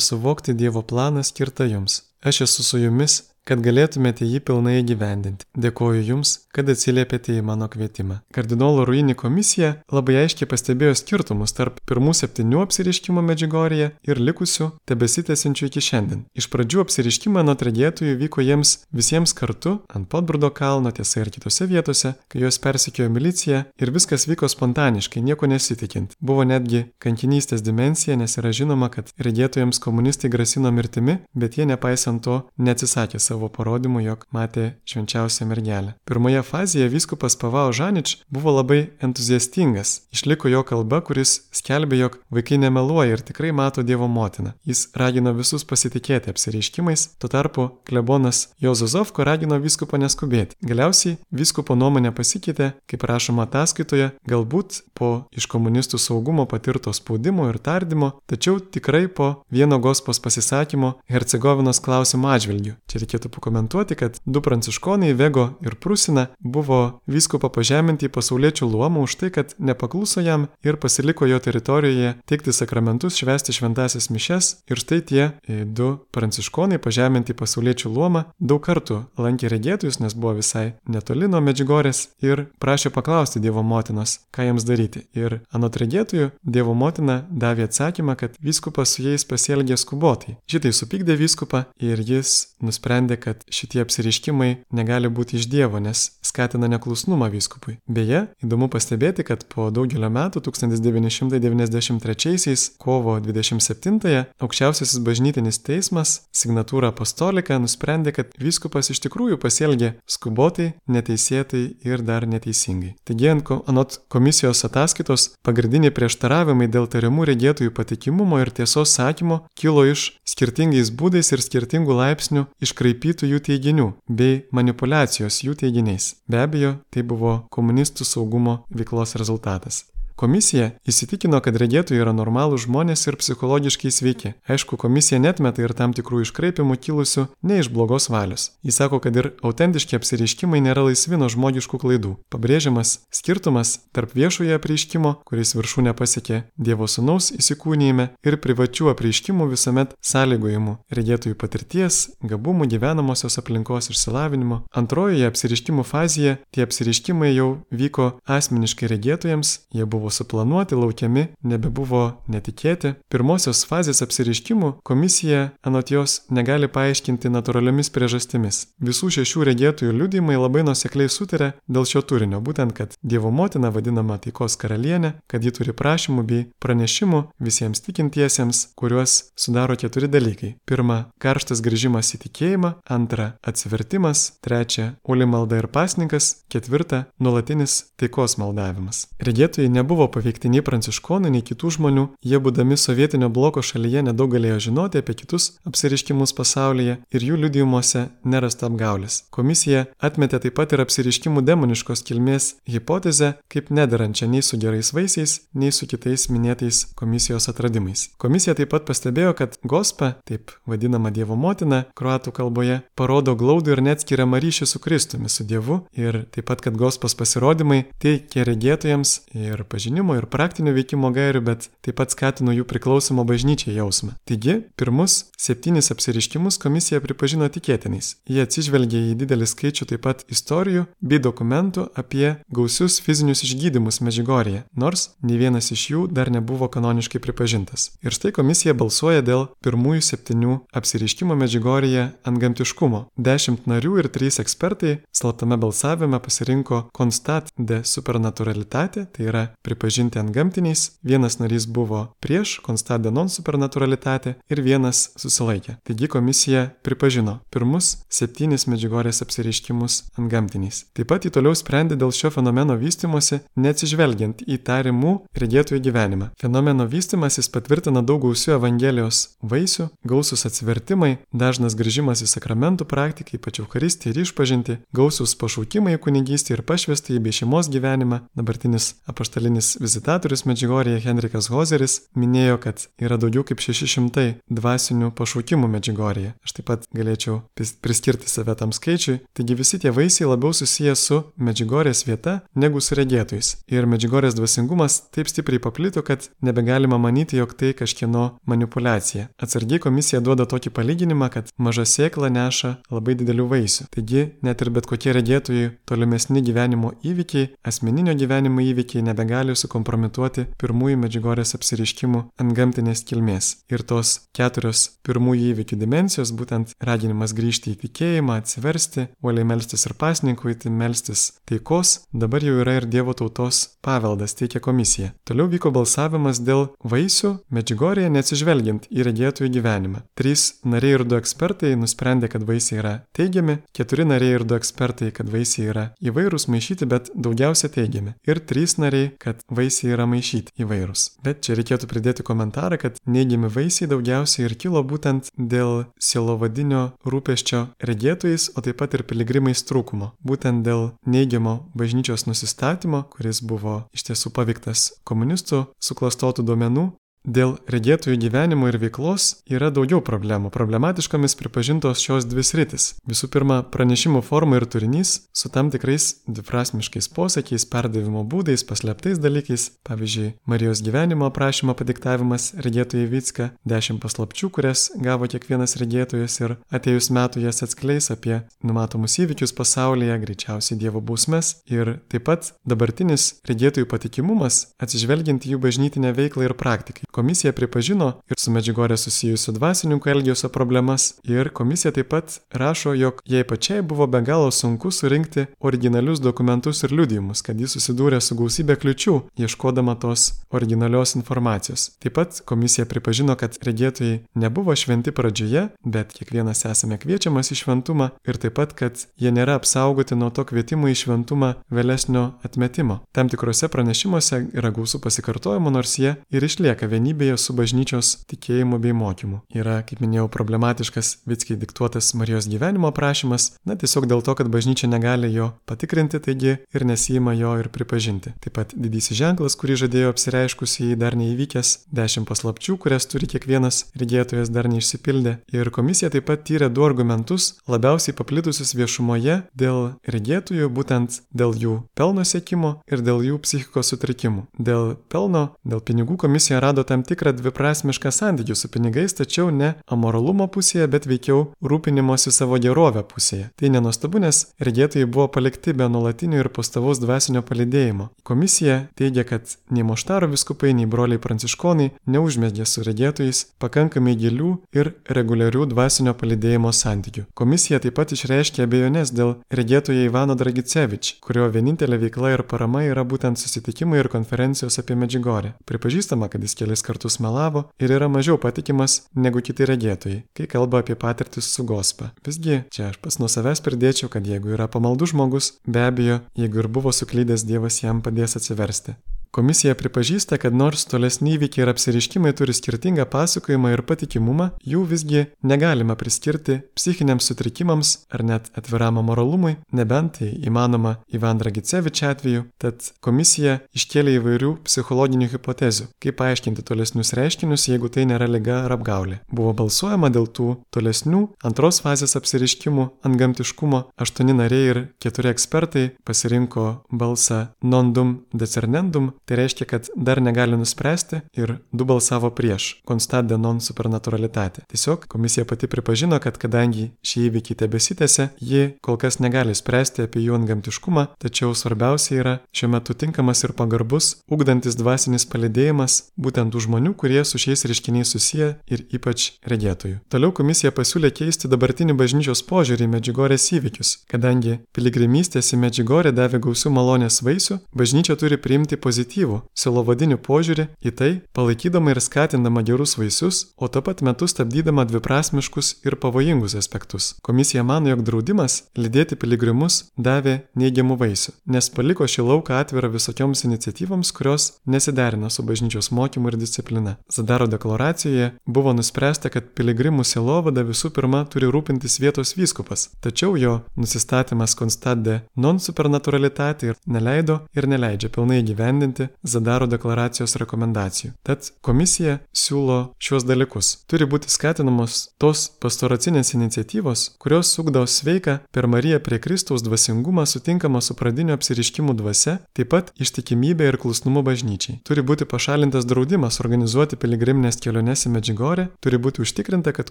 suvokti Dievo planą skirtą jums. Aš esu su jumis kad galėtumėte jį pilnai įgyvendinti. Dėkoju Jums, kad atsiliepėte į mano kvietimą. Kardinolo Ruini komisija labai aiškiai pastebėjo skirtumus tarp pirmų septynių apsiriškimo medžiugorėje ir likusių tebesitęsiančių iki šiandien. Iš pradžių apsiriškimą nuo tragėtojų vyko jiems visiems kartu ant Podbrudo kalno, tiesa ir kitose vietose, kai juos persikėjo milicija ir viskas vyko spontaniškai, nieko nesitikint. Buvo netgi kankinystės dimensija, nes yra žinoma, kad regėtojams komunistai grasino mirtimi, bet jie nepaisant to neatsisakė savo savo parodymu, jog matė švenčiausią mergelę. Pirmoje fazėje vyskupas Pavao Žanič buvo labai entuziastingas. Išliko jo kalba, kuris skelbė, jog vaikai nemeluoja ir tikrai mato Dievo motiną. Jis ragino visus pasitikėti apsireiškimais, tuo tarpu klebonas Jozozovko ragino vyskupą neskubėti. Galiausiai vyskupo nuomonė pasikeitė, kaip rašoma ataskaitoje, galbūt po iš komunistų saugumo patirto spaudimo ir tardymo, tačiau tikrai po vieno gospos pasisakymo Hercegovinos klausimo atžvilgių. Čia reikėtų reikėtų pakomentuoti, kad du pranciškonai Vego ir Prusina buvo vyskupo pažeminti į pasauliečių luomą už tai, kad nepakluso jam ir pasiliko jo teritorijoje teikti sakramentus, švesti šventasias mišes ir štai tie e, du pranciškonai pažeminti į pasauliečių luomą daug kartų lankė regėtojus, nes buvo visai netoli nuo Medžigorės ir prašė paklausti Dievo motinos, ką jiems daryti. Ir anot regėtojų Dievo motina davė atsakymą, kad vyskupas su jais pasielgė skubotai. Šitai supykdė vyskupą ir jis nusprendė kad šitie apsiriškimai negali būti iš Dievo, nes skatina neklusnumą vyskupui. Beje, įdomu pastebėti, kad po daugelio metų 1993 kovo 27-ąją aukščiausiasis bažnytinis teismas signatūrą apostoliką nusprendė, kad vyskupas iš tikrųjų pasielgė skubotai, neteisėtai ir dar neteisingai. Taigi, anot komisijos ataskaitos, pagrindiniai prieštaravimai dėl tariamų regėtojų patikimumo ir tiesos sakymo kilo iš skirtingais būdais ir skirtingų laipsnių iškraipytų jų teiginių bei manipulacijos jų teiginiais. Be abejo, tai buvo komunistų saugumo veiklos rezultatas. Komisija įsitikino, kad regėtojai yra normalūs žmonės ir psichologiškai sveiki. Aišku, komisija netmeta ir tam tikrų iškraipimų kilusių ne iš blogos valios. Jis sako, kad ir autentiški apsireiškimai nėra laisvi nuo žmogiškų klaidų. Pabrėžiamas skirtumas tarp viešojo apreiškimo, kuris viršūnė pasiekė Dievo Sūnaus įsikūnyjime, ir privačių apreiškimų visuomet sąlygojimų - regėtojų patirties, gabumų gyvenamosios aplinkos išsilavinimo. Antrojoje apsireiškimų fazėje tie apsireiškimai jau vyko asmeniškai regėtojams, jie buvo nebebuvo suplanuoti, laukiami, nebebuvo netikėti. Pirmosios fazės apsiriškimų komisija anot jos negali paaiškinti natūraliomis priežastimis. Visų šešių regėtojų liudymai labai nusekliai sutarė dėl šio turinio, būtent, kad Dievo motina vadinama taikos karalienė, kad ji turi prašymų bei pranešimų visiems tikintiesiems, kuriuos sudaro keturi dalykai. Pirma, karštas grįžimas į tikėjimą, antra, atsivertimas, trečia, uli malda ir pasninkas, ketvirta, nuolatinis taikos maldavimas. Regėtojai nebuvo paveikti nei pranciškonų, nei kitų žmonių, jie būdami sovietinio bloko šalyje nedaug galėjo žinoti apie kitus apsiriškimus pasaulyje ir jų liudijimuose nerasta apgaulės. Komisija atmetė taip pat ir apsiriškimų demoniškos kilmės hipotezę kaip nederančią nei su gerais vaisiais, nei su kitais minėtais komisijos atradimais. Komisija taip pat pastebėjo, kad gospa, taip vadinama Dievo motina, kruatų kalboje, parodo glaudų ir neatskiriamą ryšį su Kristumi, su Dievu ir taip pat, kad gospos pasirodymai teikia regėtojams ir pažinimo, ir praktinio veikimo gairių, bet taip pat skatino jų priklausimo bažnyčiai jausmą. Taigi, pirmus septynis apsiriškimus komisija pripažino tikėtinais. Jie atsižvelgė į didelį skaičių taip pat istorijų bei dokumentų apie gausius fizinius išgydymus Medžigorėje, nors nei vienas iš jų dar nebuvo kanoniškai pripažintas. Ir štai komisija balsuoja dėl pirmųjų septynių apsiriškimo Medžigorėje ant gamtiškumo. Dešimt narių ir trys ekspertai slaptame balsavime pasirinko Konstat de Supernaturalitate, tai yra pripažinti ant gamtiniais, vienas narys buvo prieš Konstat de Non Supernaturalitate ir vienas susilaikė. Taigi komisija pripažino pirmus septynis Medžigorės apsiriškimus ant gamtiniais. Taip pat jį toliau sprendė dėl šio fenomeno vystimosi, neatsižvelgiant į tarimų regėtojų gyvenimą. Fenomeno vystimasis patvirtina daug gausių Evangelijos vaisių, gausus atsivertimai, dažnas grįžimas į sakramentų praktiką, ypač Euharistį ir išpažinti, gausus pašaukimai į kunigystę ir pašvestąjį bei šeimos gyvenimą. Dabartinis apaštalinis vizitatorius Medžigorėje Henrikas Hozeris minėjo, kad yra daugiau kaip 600 dvasinių pašaukimų Medžigorėje. Aš taip pat galėčiau priskirti save tam skaičiui. Taigi visi tie vaisiai labiau susiję su Medžigorės vieta negu su regėtojais. Ir Medžigorės dvasingumas taip stipriai paplito, kad nebegalima manyti, jog tai kažkieno manipulacija. Atsargiai komisija duoda tokį palyginimą, kad maža sėkla neša labai didelių vaisių. Taigi net ir bet kokie regėtojai tolimesni gyvenimo įvykiai, asmeninio gyvenimo įvykiai nebegali sukompromituoti pirmųjų Medžigorės apsiriškimų ant gamtinės kilmės. Ir tos keturios pirmųjų įvykių dimensijos, būtent raginimas grįžti į tikėjimą, atsiversti, uoliai melstis ir pasninkui, tai melstis taikos, dabar jau yra ir Dievo tautos paveldas, teikia komisija. Toliau vyko balsavimas dėl vaisių Medžigorėje neatsižvelgiant į regėtojų gyvenimą. Trys nariai ir du ekspertai nusprendė, kad vaisiai yra teigiami, keturi nariai ir du ekspertai, kad vaisiai yra įvairūs maišyti, bet daugiausia teigiami. Ir trys nariai, kad vaisiai yra maišyti įvairūs. Bet čia reikėtų pridėti komentarą, kad neigiami vaisiai daugiausiai ir kilo būtent dėl sielovadinio rūpeščio regėtojais, o taip pat ir piligrimais trūkumo. Būtent dėl neigiamo bažnyčios nusistatymo, kuris buvo iš tiesų paveiktas komunistų suklastotų duomenų Dėl regėtojų gyvenimo ir veiklos yra daugiau problemų. Problematiškomis pripažintos šios dvi sritis. Visų pirma, pranešimų forma ir turinys su tam tikrais dviprasmiškais posakiais, perdavimo būdais, paslėptais dalykais. Pavyzdžiui, Marijos gyvenimo aprašymo padiktavimas regėtojai Vitska, dešimt paslapčių, kurias gavo kiekvienas regėtojas ir atėjus metų jas atskleis apie numatomus įvykius pasaulyje, greičiausiai Dievo bausmes ir taip pat dabartinis regėtojų patikimumas atsižvelgiant į jų bažnytinę veiklą ir praktiką. Komisija pripažino ir su Medžigorė susijusių dvasininkų elgesio problemas ir komisija taip pat rašo, jog jai pačiai buvo be galo sunku surinkti originalius dokumentus ir liudijimus, kad jis susidūrė su gausybė kliučių, ieškodama tos originalios informacijos. Taip pat komisija pripažino, kad regėtojai nebuvo šventi pradžioje, bet kiekvienas esame kviečiamas į šventumą ir taip pat, kad jie nėra apsaugoti nuo to kvietimo į šventumą vėlesnio atmetimo. Tam tikrose pranešimuose yra gausų pasikartojimų, nors jie ir išlieka vieni vienybėje su bažnyčios tikėjimu bei mokymu. Yra, kaip minėjau, problematiškas Vitskiai diktuotas Marijos gyvenimo aprašymas, na tiesiog dėl to, kad bažnyčia negali jo patikrinti, taigi ir nesijima jo ir pripažinti. Taip pat didysis ženklas, kurį žadėjo apsireiškusiai dar neįvykęs, dešimt paslapčių, kurias turi kiekvienas regėtojas dar neišsipildė. Ir komisija taip pat tyrė du argumentus, labiausiai paplitusius viešumoje dėl regėtojų, būtent dėl jų pelno siekimo ir dėl jų psichikos sutrikimų. Dėl pelno, dėl pinigų komisija rado tam tam tikrą dviprasmišką santykių su pinigais, tačiau ne amoralumo pusėje, bet veikiau rūpinimosi savo gerovę pusėje. Tai nenuostabu, nes regėtojai buvo palikti be nuolatinio ir pastovaus dvasinio palidėjimo. Komisija teigia, kad nei Moštaro viskupai, nei broliai pranciškonai neužmėgė su regėtojais pakankamai gilių ir reguliarių dvasinio palidėjimo santykių. Komisija taip pat išreiškė abejonės dėl regėtojo Ivano Dragicevič, kurio vienintelė veikla ir parama yra būtent susitikimai ir konferencijos apie Medžigorę. Pripažįstama, kad jis kelis kartus melavo ir yra mažiau patikimas negu kiti regėtojai, kai kalba apie patirtis su gospa. Visgi, čia aš pas nuo savęs pridėčiau, kad jeigu yra pamaldus žmogus, be abejo, jeigu ir buvo suklydęs Dievas jam padės atsiversti. Komisija pripažįsta, kad nors tolesni įvykiai ir apsiriškimai turi skirtingą pasakojimą ir patikimumą, jų visgi negalima priskirti psichiniams sutrikimams ar net atviram moralumui, nebent tai įmanoma Ivan Dragicevič atveju, tad komisija iškėlė įvairių psichologinių hipotezių, kaip paaiškinti tolesnius reiškinius, jeigu tai nėra lyga ar apgaulė. Buvo balsuojama dėl tų tolesnių antros fazės apsiriškimų ant gamtiškumo, aštuoni nariai ir keturi ekspertai pasirinko balsą non-dum decernendum, Tai reiškia, kad dar negali nuspręsti ir du balsavo prieš constat de non supernaturalitate. Tiesiog komisija pati pripažino, kad kadangi šie įvykiai tebesitėse, ji kol kas negali spręsti apie jų antgamtiškumą, tačiau svarbiausia yra šiuo metu tinkamas ir pagarbus, ugdantis dvasinis palidėjimas būtent tų žmonių, kurie su šiais reiškiniais susiję ir ypač regėtojų. Toliau komisija pasiūlė keisti dabartinį bažnyčios požiūrį į Medžigorės įvykius. Kadangi piligrimystės į Medžigorę davė gausių malonės vaisių, bažnyčia turi priimti pozityvų pozityvų, silovadinių požiūrį į tai, palaikydama ir skatindama gerus vaisius, o tuo pat metu stabdydama dviprasmiškus ir pavojingus aspektus. Komisija mano, jog draudimas lydėti piligrimus davė neigiamų vaisių, nes paliko šį lauką atvirą visokioms iniciatyvams, kurios nesiderina su bažnyčios mokymu ir disciplina. Zadaro deklaracijoje buvo nuspręsta, kad piligrimų silovada visų pirma turi rūpintis vietos vyskupas, tačiau jo nusistatymas konstatė non supernaturalitatį ir neleido ir neleidžia pilnai gyvendinti įgyvendinti Zadaro deklaracijos rekomendacijų. Tad komisija siūlo šiuos dalykus. Turi būti skatinamos tos pastoracinės iniciatyvos, kurios sugdo sveiką per Mariją prie Kristaus dvasingumą sutinkamą su pradiniu apsiriškimu dvasia, taip pat ištikimybė ir klusnumu bažnyčiai. Turi būti pašalintas draudimas organizuoti piligriminės keliones į Medžigorę, turi būti užtikrinta, kad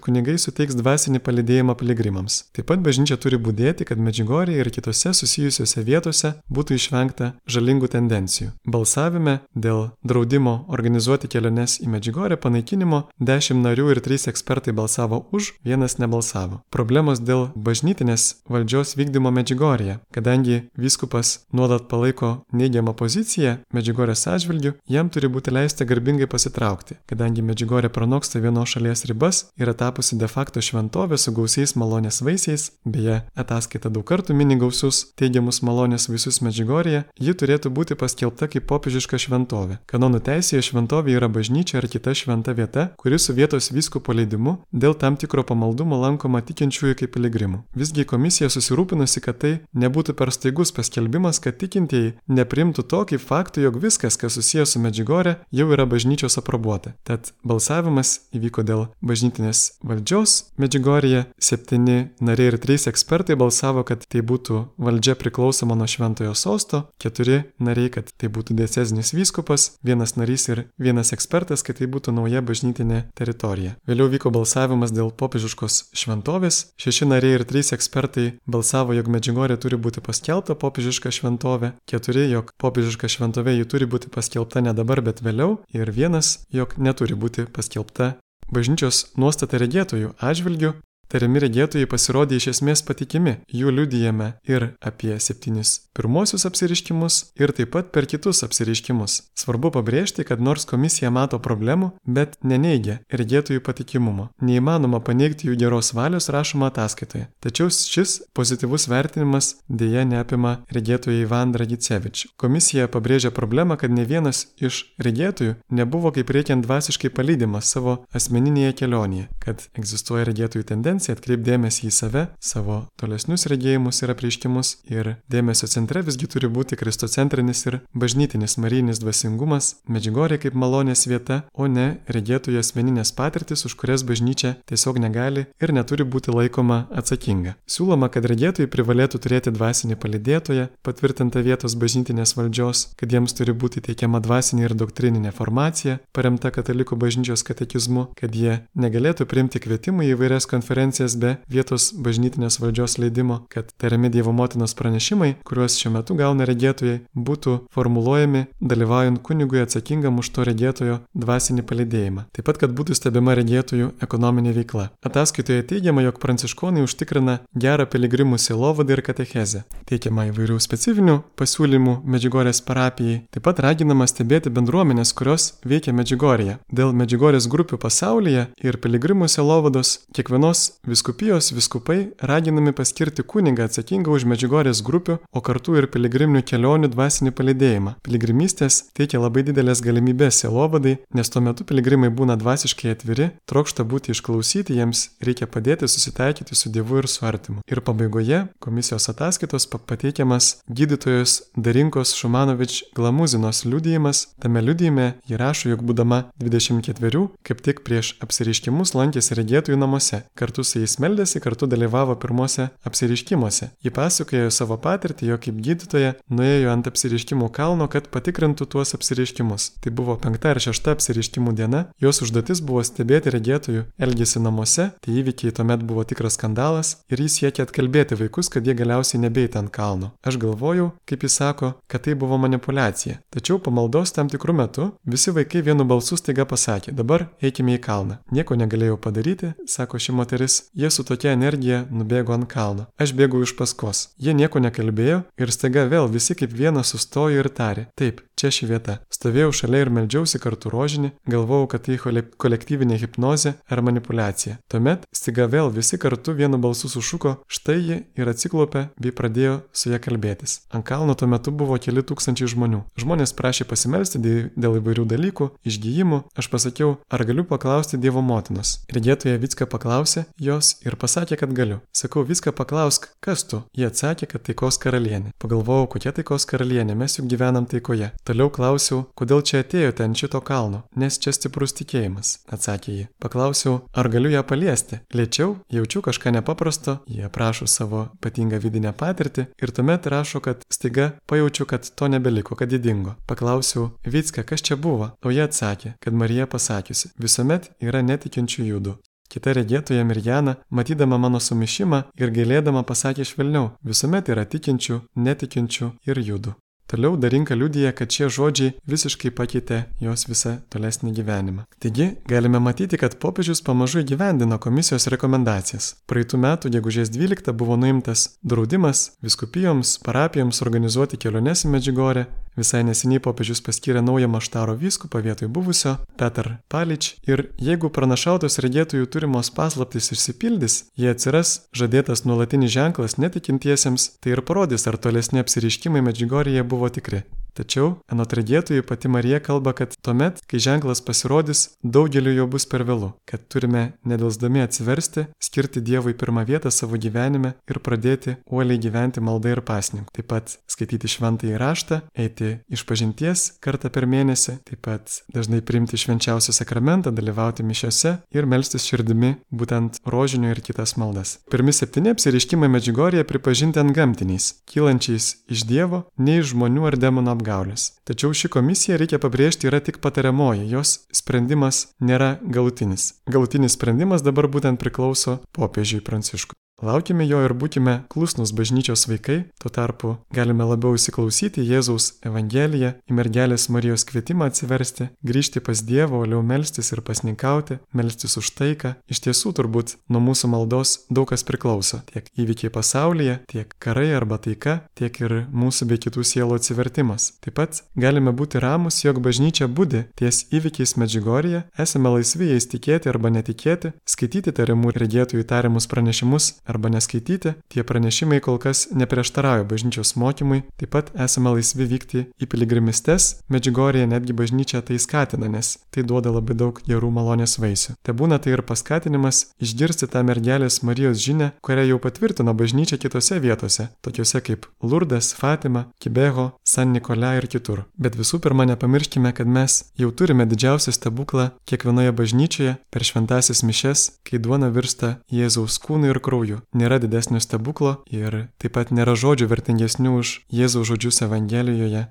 kunigai suteiks dvasinį palidėjimą piligrimams. Taip pat bažnyčia turi būdėti, kad Medžigorė ir kitose susijusiose vietose būtų išvengta žalingų tendencijų. Balsa balsavime dėl draudimo organizuoti keliones į Medžigorę panaikinimo 10 narių ir 3 ekspertai balsavo už, vienas nebalsavo. Problemos dėl bažnytinės valdžios vykdymo Medžigorėje. Kadangi vyskupas nuolat palaiko neigiamą poziciją Medžigorės atžvilgių, jam turi būti leista garbingai pasitraukti. Kadangi Medžigorė pranoksta vienos šalies ribas, yra tapusi de facto šventovė su gausiais malonės vaisiais, beje, ataskaita daug kartų mini gausius teigiamus malonės vaisius Medžigorėje, ji turėtų būti paskelbta kaip popiežiaus popiežiška šventovė. Kanonų teisėje šventovė yra bažnyčia ar kita šventa vieta, kuri su vietos vyskupo leidimu dėl tam tikro pamaldumo lankoma tikinčiųjų kaip piligrimų. Visgi komisija susirūpinusi, kad tai nebūtų per staigus paskelbimas, kad tikintieji neprimtų to kaip faktų, jog viskas, kas susijęs su Medžigorė, jau yra bažnyčios aprobuota. Tad balsavimas įvyko dėl bažnytinės valdžios Medžigorėje, septyni nariai ir trys ekspertai balsavo, kad tai būtų valdžia priklausoma nuo šventojo sosto, keturi nariai, kad tai būtų dėsė diecezinis vyskupas, vienas narys ir vienas ekspertas, kad tai būtų nauja bažnytinė teritorija. Vėliau vyko balsavimas dėl popiežiškos šventovės. Šeši nariai ir trys ekspertai balsavo, jog Medžigorė turi būti paskelbta popiežiška šventovė, keturi, jog popiežiška šventovė ji turi būti paskelbta ne dabar, bet vėliau, ir vienas, jog neturi būti paskelbta Bažnyčios nuostata regėtojų atžvilgių Tariami regėtojai pasirodė iš esmės patikimi, jų liudijame ir apie septynis pirmosius apsiriškimus, ir taip pat per kitus apsiriškimus. Svarbu pabrėžti, kad nors komisija mato problemų, bet neneigia regėtojų patikimumo. Neįmanoma paneigti jų geros valios rašoma ataskaitoje. Tačiau šis pozityvus vertinimas dėja neapima regėtojų Ivan Dragicevič. Komisija pabrėžia problemą, kad ne vienas iš regėtojų nebuvo kaip reikiant dvasiškai palydimas savo asmeninėje kelionėje, kad egzistuoja regėtojų tendencija tendencija atkreipdėmėsi į save, savo tolesnius regėjimus ir apreiškimus ir dėmesio centre visgi turi būti kristocentrinis ir bažnytinis marijinis dvasingumas, medžiugorė kaip malonės vieta, o ne regėtojų asmeninės patirtis, už kurias bažnyčia tiesiog negali ir neturi būti laikoma atsakinga. Siūloma, kad regėtojai privalėtų turėti dvasinį palidėtoją, patvirtintą vietos bažnytinės valdžios, kad jiems turi būti teikiama dvasinė ir doktrininė formacija, paremta katalikų bažnyčios katekizmu, kad jie negalėtų priimti kvietimą į įvairias konferencijas be vietos bažnytinės valdžios leidimo, kad tariami Dievo motinos pranešimai, kuriuos šiuo metu gauna regėtojai, būtų formuluojami dalyvaujant kunigui atsakingam už to regėtojo dvasinį palidėjimą. Taip pat, kad būtų stebima regėtojų ekonominė veikla. Ataskaitoje teigiama, jog pranciškonai užtikrina gerą piligrimų silovadą ir katechezę. Teikiama įvairių specifinių pasiūlymų Medžiugorės parapijai. Taip pat raginama stebėti bendruomenės, kurios veikia Medžiugorėje. Dėl Medžiugorės grupių pasaulyje ir piligrimų selovados kiekvienos viskupijos viskupai raginami paskirti kunigą atsakingą už Medžiugorės grupių, o kartu ir piligriminių kelionių dvasinį palidėjimą. Piligrimystės teikia labai didelės galimybės selovadai, nes tuo metu piligrimai būna dvasiškai atviri, trokšta būti išklausyti, jiems reikia padėti susitaikyti su Dievu ir su artimu. Ir pabaigoje komisijos ataskaitos pateikiamas gydytojos Darinkos Šumanovič Glamuzinos liudijimas. Tame liudijime ji rašo, jog būdama 24, kaip tik prieš apsiriškimus lankėsi regėtojų namuose. Kartu su jais meldėsi, kartu dalyvavo pirmose apsiriškimuose. Ji pasakojo savo patirtį, jog kaip gydytoja nuėjo ant apsiriškimų kalno, kad patikrintų tuos apsiriškimus. Tai buvo penkta ar šešta apsiriškimų diena. Jos užduotis buvo stebėti regėtojų elgesį namuose. Tai įvykiai tuomet buvo tikras skandalas ir jis siekė atkalbėti vaikus, kad jie galiausiai nebeita ant kalno. Aš galvojau, kaip jis sako, kad tai buvo manipulacija. Tačiau pamaldos tam tikrų metų visi vaikai vienu balsu staiga pasakė, dabar eikime į kalną. Nieko negalėjau padaryti, sako ši moteris, jie su tokia energija nubėgo ant kalno. Aš bėgau iš paskos. Jie nieko nekalbėjo ir staiga vėl visi kaip vienas sustojo ir tarė, taip, čia ši vieta. Stovėjau šalia ir meldžiausi kartu rožinį, galvojau, kad tai kolektyvinė hipnozė ar manipulacija. Tuomet staiga vėl visi kartu vienu balsu sušuko, štai ji ir atsiklopė bei pradėjo su ją kalbėtis. Ant kalno tuo metu buvo keli tūkstančiai žmonių. Žmonės prašė pasimelsti dėl įvairių dalykų, išgyjimų. Aš pasakiau, ar galiu paklausti Dievo motinos. Regėtoja viską paklausė jos ir pasakė, kad galiu. Sakau, viską paklausk, kas tu? Jie atsakė, kad taikos karalienė. Pagalvojau, kokia taikos karalienė, mes juk gyvenam taikoje. Toliau klausiau, kodėl čia atėjote ant šito kalno, nes čia stiprus tikėjimas. Atsakė ji. Paklausiau, ar galiu ją paliesti. Lėčiau, jaučiu kažką nepaprasto, jie aprašo savo ypatingą vidinę patirtį ir tuomet rašo, kad staiga pajaučiu, kad to nebeliko, kad įdingo. Paklausiau, Vitska, kas čia buvo? O jie atsakė, kad Marija pasakiusi, visuomet yra netikinčių judų. Kita regėtoja Mirjana, matydama mano sumišimą ir gailėdama pasakė švelniau, visuomet yra tikinčių, netikinčių ir judų. Toliau Darinka liudija, kad šie žodžiai visiškai pakeitė jos visą tolesnį gyvenimą. Taigi, galime matyti, kad popiežius pamažu įgyvendino komisijos rekomendacijas. Praeitų metų, gegužės 12, buvo nuimtas draudimas viskupijoms, parapijoms organizuoti keliones į Medžigorę Visai neseniai popiežius paskyrė naują maštaro vyskupą vietoj buvusio Petr Palič ir jeigu pranašautos regėtojų turimos paslaptys išsipildys, jie atsiras žadėtas nuolatinis ženklas netikintiesiems, tai ir parodys, ar tolesni apsiriškimai Medžigorėje buvo tikri. Tačiau, anot regėtojų, pati Marija kalba, kad tuomet, kai ženklas pasirodys, daugeliu jo bus per vėlu, kad turime nedelsdami atsiversti, skirti Dievui pirmą vietą savo gyvenime ir pradėti uoliai gyventi maldą ir pasninku. Taip pat skaityti šventąjį raštą, eiti iš pažinties kartą per mėnesį, taip pat dažnai priimti švenčiausią sakramentą, dalyvauti mišiose ir melstis širdimi būtent rožinio ir kitas maldas. Pirmi septyni apsiriškimai Medžigorėje pripažinti ant gamtiniais, kylančiais iš Dievo, nei iš žmonių ar demonų apgaulės apgaulės. Tačiau ši komisija, reikia pabrėžti, yra tik patariamoji, jos sprendimas nėra galutinis. Galutinis sprendimas dabar būtent priklauso popiežiui Pranciškui. Laukime jo ir būkime klusnus bažnyčios vaikai, tuo tarpu galime labiau įsiklausyti Jėzaus Evangeliją, į mergelės Marijos kvietimą atsiversti, grįžti pas Dievą, oliau melstis ir pasninkauti, melstis už taiką. Iš tiesų turbūt nuo mūsų maldos daug kas priklauso. Tiek įvykiai pasaulyje, tiek karai arba taika, tiek ir mūsų bei kitų sielų atsivertimas. Taip pat galime būti ramus, jog bažnyčia būdi ties įvykiais Medžigorėje, esame laisvi jais tikėti arba netikėti, skaityti tariamų regėtojų tariamus pranešimus arba neskaityti, tie pranešimai kol kas neprieštarauja bažnyčios mokymui, taip pat esame laisvi vykti į piligrimistes, Medžigorėje netgi bažnyčia tai skatina, nes tai duoda labai daug gerų malonės vaisių. Te būna tai ir paskatinimas išgirsti tą mergelės Marijos žinę, kurią jau patvirtino bažnyčia kitose vietose, tokiuose kaip Lurdas, Fatima, Kibeho, San Nikolai ir kitur. Bet visų pirma, nepamirškime, kad mes jau turime didžiausią stebuklą kiekvienoje bažnyčioje per šventasis mišes, kai duona virsta Jėzaus kūnu ir krauju. Nėra didesnio stebuklo ir taip pat nėra žodžių vertingesnių už Jėzaus žodžius Evangelijoje.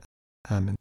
Amen.